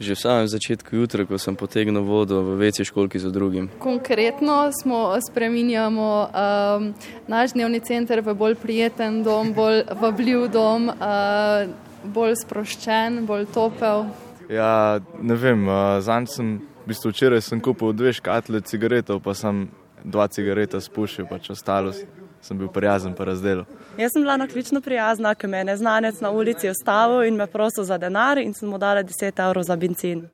Že v samem začetku jutra, ko sem potegnil vodo v večji školki za drugim. Konkretno smo spreminjamo um, naš dnevni center v bolj prijeten dom, bolj vabljiv dom, uh, bolj sproščen, bolj topel. Ja, ne vem, uh, zanj sem, v bistvu včeraj sem kupil dve škatle cigaretov, pa sem dva cigareta spušil, pač ostalo sem bil prijazen pa razdelil. Jaz sem bila naklično prijazna, ker me je neznanec na ulici ostavil in me prosil za denar in sem mu dala 10 evrov za benzin.